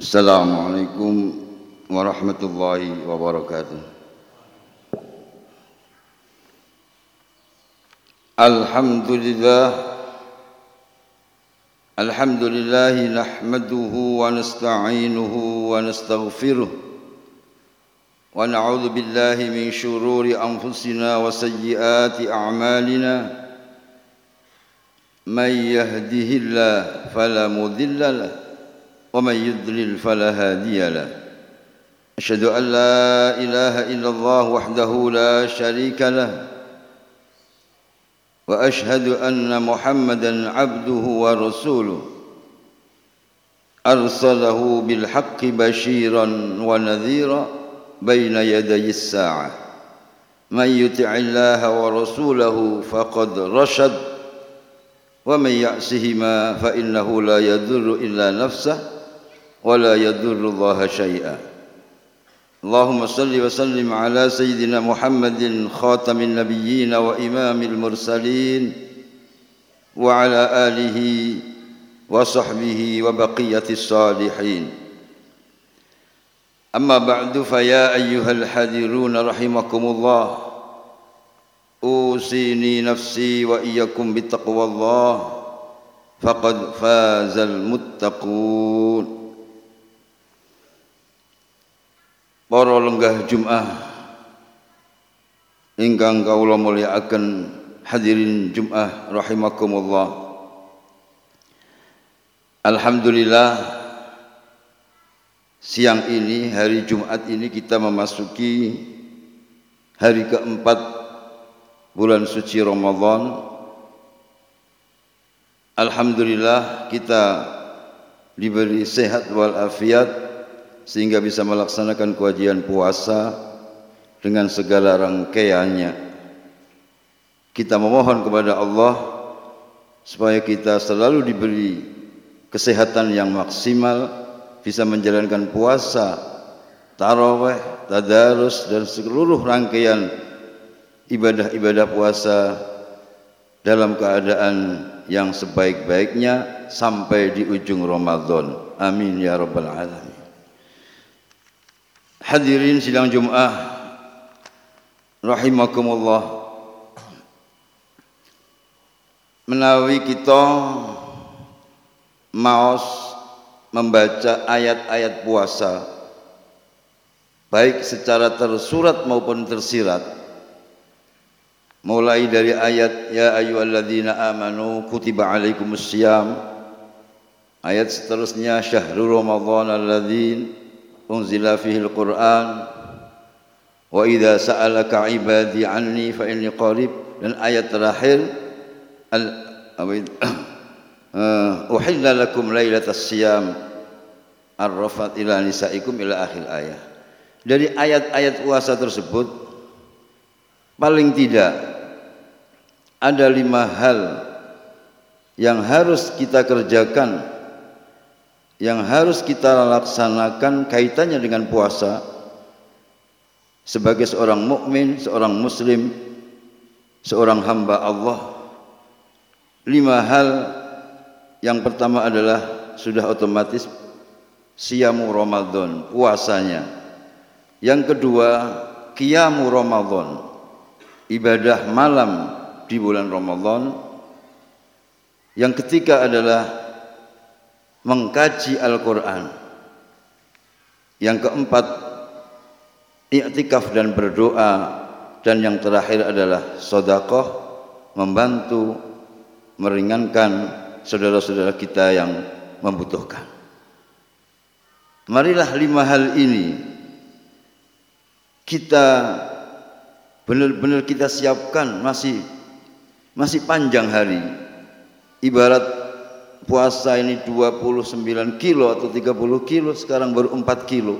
السلام عليكم ورحمة الله وبركاته الحمد لله الحمد لله نحمده ونستعينه ونستغفره ونعوذ بالله من شرور أنفسنا وسيئات أعمالنا من يهده الله فلا مضل له ومن يضلل فلا هادي له. أشهد أن لا إله إلا الله وحده لا شريك له. وأشهد أن محمدا عبده ورسوله. أرسله بالحق بشيرا ونذيرا بين يدي الساعة. من يطع الله ورسوله فقد رشد. ومن يعصهما فإنه لا يضر إلا نفسه. ولا يضر الله شيئا. اللهم صل وسلم على سيدنا محمد خاتم النبيين وإمام المرسلين وعلى آله وصحبه وبقية الصالحين. أما بعد فيا أيها الحذرون رحمكم الله أوصيني نفسي وإياكم بتقوى الله فقد فاز المتقون. Para lenggah Jum'ah ingkang kawula mulyakaken hadirin Jum'ah rahimakumullah. Alhamdulillah siang ini hari Jumat ini kita memasuki hari keempat bulan suci Ramadan. Alhamdulillah kita diberi sehat walafiat sehingga bisa melaksanakan kewajiban puasa dengan segala rangkaiannya. Kita memohon kepada Allah supaya kita selalu diberi kesehatan yang maksimal, bisa menjalankan puasa, taraweh, tadarus dan seluruh rangkaian ibadah-ibadah puasa dalam keadaan yang sebaik-baiknya sampai di ujung Ramadan. Amin ya rabbal alamin. Hadirin sidang Jumat rahimakumullah. Menawi kita maos membaca ayat-ayat puasa baik secara tersurat maupun tersirat mulai dari ayat ya ayyuhalladzina amanu kutiba alaikumus syiyam ayat seterusnya syahrul ramadhan alladzina unzila fihi al-Qur'an wa idza sa'alaka ibadi anni fa inni qarib. Dan ayat terakhir al uh, uhilla lakum lailatas siyam arrafat ila nisaikum ila akhir ayat dari ayat-ayat puasa tersebut paling tidak ada lima hal yang harus kita kerjakan yang harus kita laksanakan kaitannya dengan puasa sebagai seorang mukmin, seorang muslim, seorang hamba Allah. Lima hal yang pertama adalah sudah otomatis siamu Ramadan, puasanya. Yang kedua, kiamu Ramadan, ibadah malam di bulan Ramadan. Yang ketiga adalah mengkaji Al-Quran. Yang keempat, i'tikaf dan berdoa. Dan yang terakhir adalah sodakoh, membantu, meringankan saudara-saudara kita yang membutuhkan. Marilah lima hal ini kita benar-benar kita siapkan masih masih panjang hari. Ibarat puasa ini 29 kilo atau 30 kilo sekarang baru 4 kilo.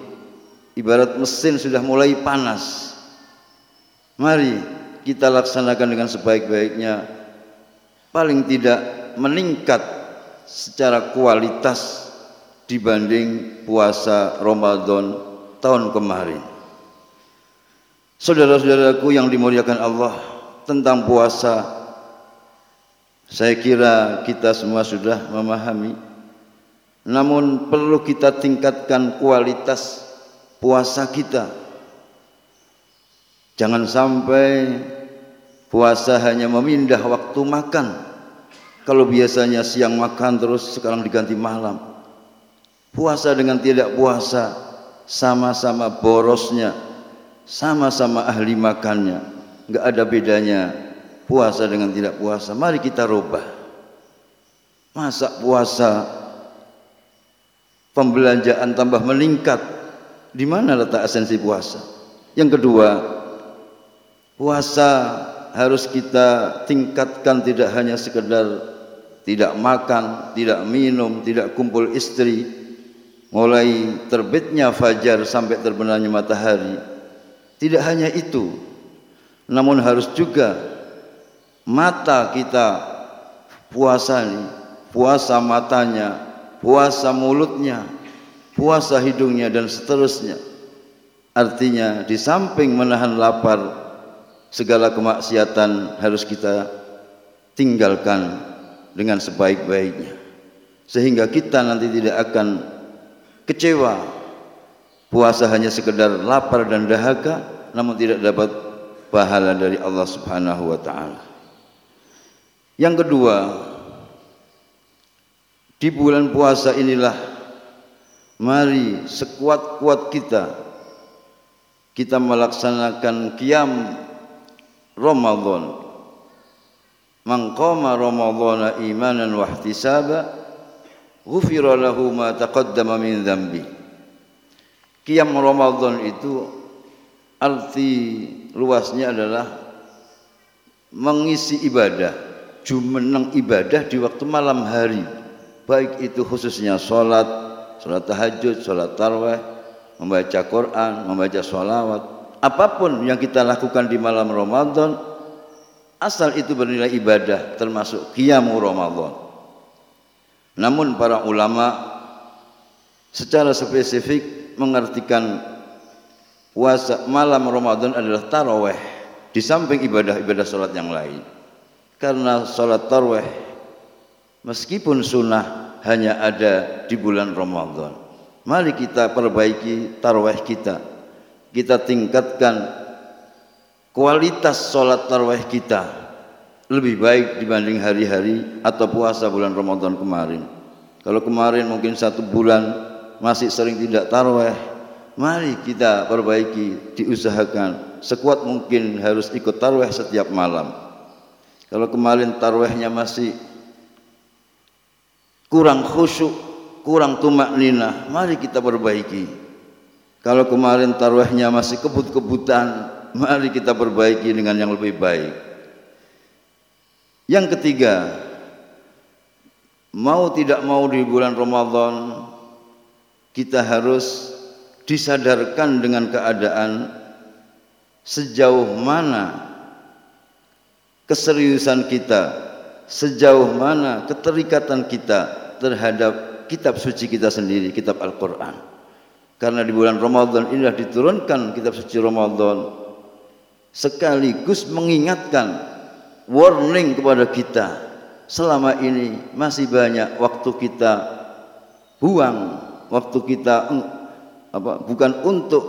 Ibarat mesin sudah mulai panas. Mari kita laksanakan dengan sebaik-baiknya. Paling tidak meningkat secara kualitas dibanding puasa Ramadan tahun kemarin. Saudara-saudaraku yang dimuliakan Allah tentang puasa saya kira kita semua sudah memahami namun perlu kita tingkatkan kualitas puasa kita. Jangan sampai puasa hanya memindah waktu makan. Kalau biasanya siang makan terus sekarang diganti malam. Puasa dengan tidak puasa sama-sama borosnya, sama-sama ahli makannya. Enggak ada bedanya puasa dengan tidak puasa. Mari kita rubah. Masa puasa pembelanjaan tambah meningkat. Di mana letak esensi puasa? Yang kedua, puasa harus kita tingkatkan tidak hanya sekedar tidak makan, tidak minum, tidak kumpul istri, mulai terbitnya fajar sampai terbenamnya matahari. Tidak hanya itu, namun harus juga mata kita puasa nih, puasa matanya, puasa mulutnya, puasa hidungnya dan seterusnya. Artinya di samping menahan lapar, segala kemaksiatan harus kita tinggalkan dengan sebaik-baiknya. Sehingga kita nanti tidak akan kecewa. Puasa hanya sekedar lapar dan dahaga, namun tidak dapat pahala dari Allah Subhanahu wa taala. Yang kedua, di bulan puasa inilah mari sekuat-kuat kita kita melaksanakan qiyam Ramadan. Man qama Ramadhana imanan wa ihtisaba ghufira lahu ma taqaddama min dhanbi. Qiyam Ramadan itu arti luasnya adalah mengisi ibadah, jumeneng ibadah di waktu malam hari baik itu khususnya sholat, sholat tahajud, sholat tarwah, membaca Quran, membaca sholawat, apa pun yang kita lakukan di malam Ramadan, asal itu bernilai ibadah, termasuk qiyamu Ramadan. Namun para ulama secara spesifik mengartikan puasa malam Ramadan adalah taraweh di samping ibadah-ibadah sholat yang lain. Karena sholat taraweh meskipun sunnah hanya ada di bulan Ramadan. Mari kita perbaiki tarawih kita. Kita tingkatkan kualitas sholat tarawih kita lebih baik dibanding hari-hari atau puasa bulan Ramadan kemarin. Kalau kemarin mungkin satu bulan masih sering tidak tarawih, mari kita perbaiki, diusahakan sekuat mungkin harus ikut tarawih setiap malam. Kalau kemarin tarawihnya masih kurang khusyuk, kurang tumak nina, mari kita perbaiki. Kalau kemarin taruhnya masih kebut-kebutan, mari kita perbaiki dengan yang lebih baik. Yang ketiga, mau tidak mau di bulan Ramadan kita harus disadarkan dengan keadaan sejauh mana keseriusan kita sejauh mana keterikatan kita terhadap kitab suci kita sendiri, kitab Al-Quran. Karena di bulan Ramadan inilah diturunkan kitab suci Ramadan sekaligus mengingatkan warning kepada kita selama ini masih banyak waktu kita buang waktu kita apa bukan untuk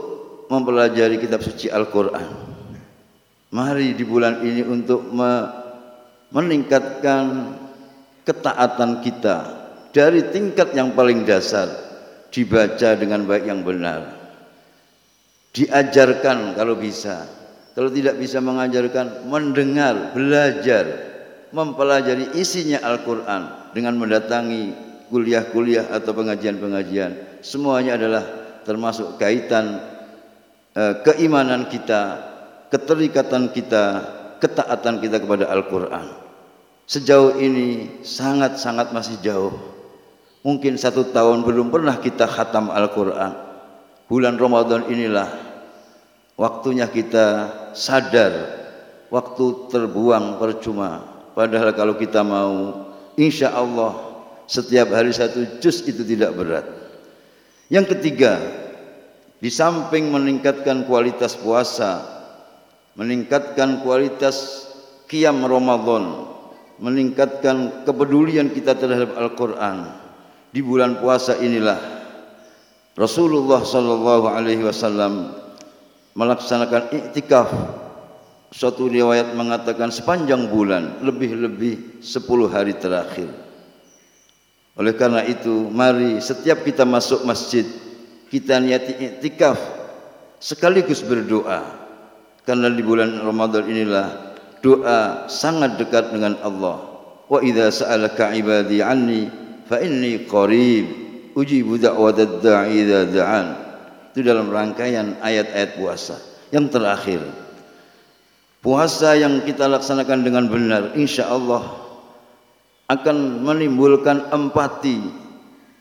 mempelajari kitab suci Al-Qur'an. Mari di bulan ini untuk meningkatkan ketaatan kita dari tingkat yang paling dasar dibaca dengan baik yang benar. Diajarkan kalau bisa. Kalau tidak bisa mengajarkan mendengar belajar mempelajari isinya Al-Quran dengan mendatangi kuliah-kuliah atau pengajian-pengajian semuanya adalah termasuk kaitan eh, keimanan kita keterikatan kita ketaatan kita kepada Al-Quran. Sejauh ini sangat-sangat masih jauh. Mungkin satu tahun belum pernah kita khatam Al-Quran. Bulan Ramadan inilah waktunya kita sadar waktu terbuang percuma. Padahal kalau kita mau insya Allah setiap hari satu juz itu tidak berat. Yang ketiga, di samping meningkatkan kualitas puasa, meningkatkan kualitas qiyam Ramadan, meningkatkan kepedulian kita terhadap Al-Qur'an. di bulan puasa inilah Rasulullah sallallahu alaihi wasallam melaksanakan iktikaf suatu riwayat mengatakan sepanjang bulan lebih-lebih 10 hari terakhir. Oleh karena itu mari setiap kita masuk masjid kita niati iktikaf sekaligus berdoa karena di bulan Ramadan inilah doa sangat dekat dengan Allah wa idza sa'alaka ibadi anni fa inni qarib ujibu da'watad da'i da'an. Itu dalam rangkaian ayat-ayat puasa. Yang terakhir, puasa yang kita laksanakan dengan benar insya Allah akan menimbulkan empati.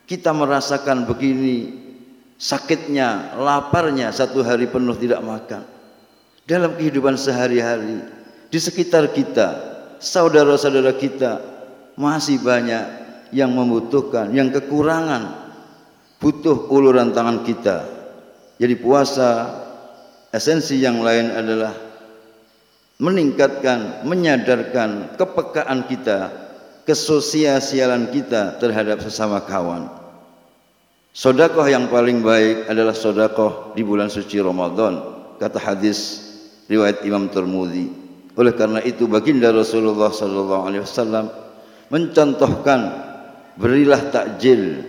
Kita merasakan begini sakitnya, laparnya satu hari penuh tidak makan. Dalam kehidupan sehari-hari di sekitar kita, saudara-saudara kita masih banyak yang membutuhkan, yang kekurangan butuh uluran tangan kita. Jadi puasa esensi yang lain adalah meningkatkan, menyadarkan kepekaan kita, kesosiasialan kita terhadap sesama kawan. Sodakoh yang paling baik adalah sodakoh di bulan suci Ramadan, kata hadis riwayat Imam Tirmidzi. Oleh karena itu baginda Rasulullah sallallahu alaihi wasallam mencontohkan berilah takjil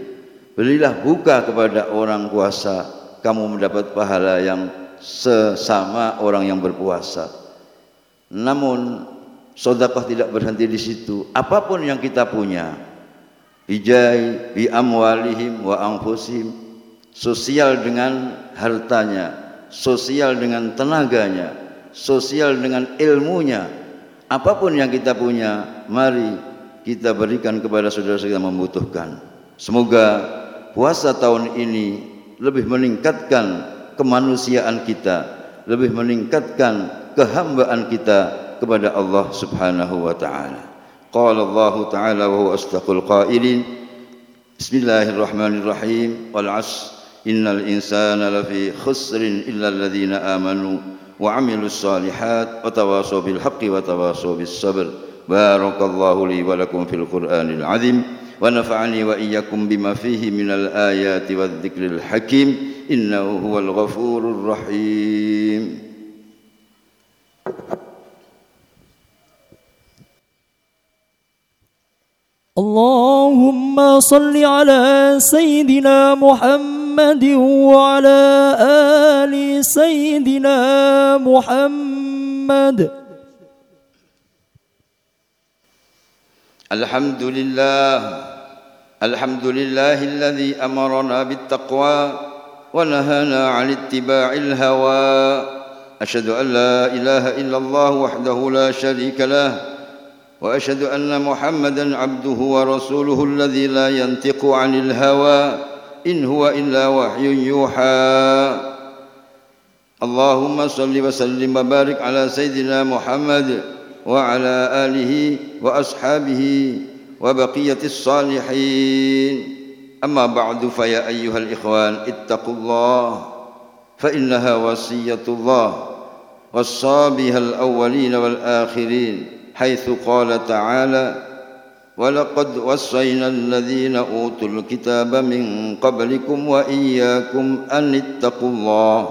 Berilah buka kepada orang puasa, kamu mendapat pahala yang sesama orang yang berpuasa. Namun sedekah tidak berhenti di situ. Apapun yang kita punya, bijai bi amwalihim wa anfusihim, sosial dengan hartanya, sosial dengan tenaganya, sosial dengan ilmunya. Apa pun yang kita punya, mari kita berikan kepada saudara-saudara yang membutuhkan. Semoga puasa tahun ini lebih meningkatkan kemanusiaan kita, lebih meningkatkan kehambaan kita kepada Allah Subhanahu wa taala. Qala Allah taala wa huwa astaqul qailin Bismillahirrahmanirrahim wal 'asr innal insana lafi khusrin illa alladhina amanu وعملوا الصالحات وتواصوا بالحق وتواصوا بالصبر. بارك الله لي ولكم في القرآن العظيم ونفعني وإياكم بما فيه من الآيات والذكر الحكيم. إنه هو الغفور الرحيم. اللهم صل على سيدنا محمد محمد وعلى آل سيدنا محمد. الحمد لله الحمد لله الذي أمرنا بالتقوى ونهانا عن اتباع الهوى. أشهد أن لا إله إلا الله وحده لا شريك له وأشهد أن محمدا عبده ورسوله الذي لا ينطق عن الهوى. إن هو إلا وحي يوحى. اللهم صل وسلم وبارك على سيدنا محمد وعلى آله وأصحابه وبقية الصالحين. أما بعد فيا أيها الإخوان اتقوا الله فإنها وصية الله وصى بها الأولين والآخرين حيث قال تعالى ولقد وصينا الذين أوتوا الكتاب من قبلكم وإياكم أن اتقوا الله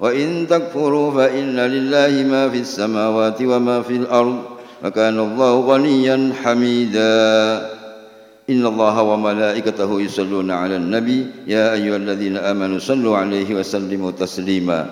وإن تكفروا فإن لله ما في السماوات وما في الأرض وكان الله غنيا حميدا. إن الله وملائكته يصلون على النبي. يا أيها الذين آمنوا صلوا عليه وسلموا تسليما.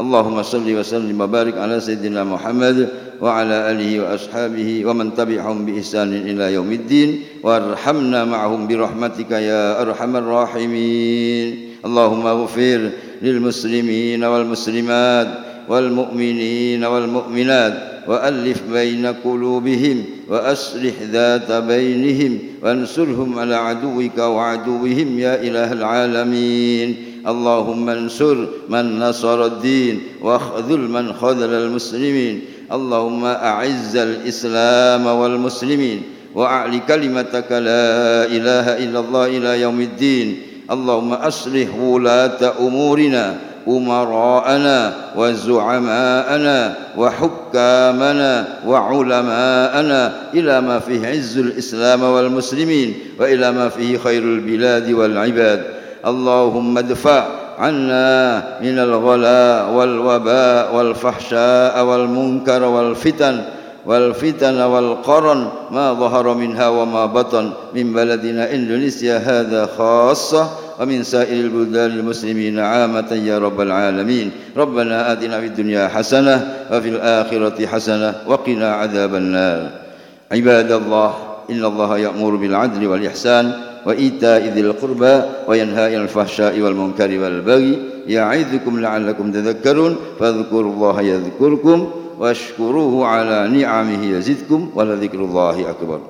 اللهم صل وسلم وبارك على سيدنا محمد وعلى آله وأصحابه ومن تبعهم بإحسان إلى يوم الدين وارحمنا معهم برحمتك يا أرحم الراحمين. اللهم اغفر للمسلمين والمسلمات والمؤمنين والمؤمنات وألف بين قلوبهم وأصلح ذات بينهم وانصرهم على عدوك وعدوهم يا إله العالمين. اللهم انصر من نصر الدين واخذل من خذل المسلمين. اللهم أعز الإسلام والمسلمين وأعلي كلمتك لا إله إلا الله إلى يوم الدين. اللهم أصلح ولاة أمورنا أمراءنا وزعماءنا وحكامنا وعلماءنا إلى ما فيه عز الإسلام والمسلمين وإلى ما فيه خير البلاد والعباد. اللهم ادفع عنا من الغلاء والوباء والفحشاء والمنكر والفتن والفتن والقرن ما ظهر منها وما بطن من بلدنا إندونيسيا هذا خاصة ومن سائر البلدان المسلمين عامة يا رب العالمين. ربنا آتنا في الدنيا حسنة وفي الآخرة حسنة وقنا عذاب النار. عباد الله إن الله يأمر بالعدل والإحسان وإيتاء ذي القربى وينهى عن الفحشاء والمنكر والبغي يعظكم لعلكم تذكرون فاذكروا الله يذكركم واشكروه على نعمه يزدكم ولذكر الله أكبر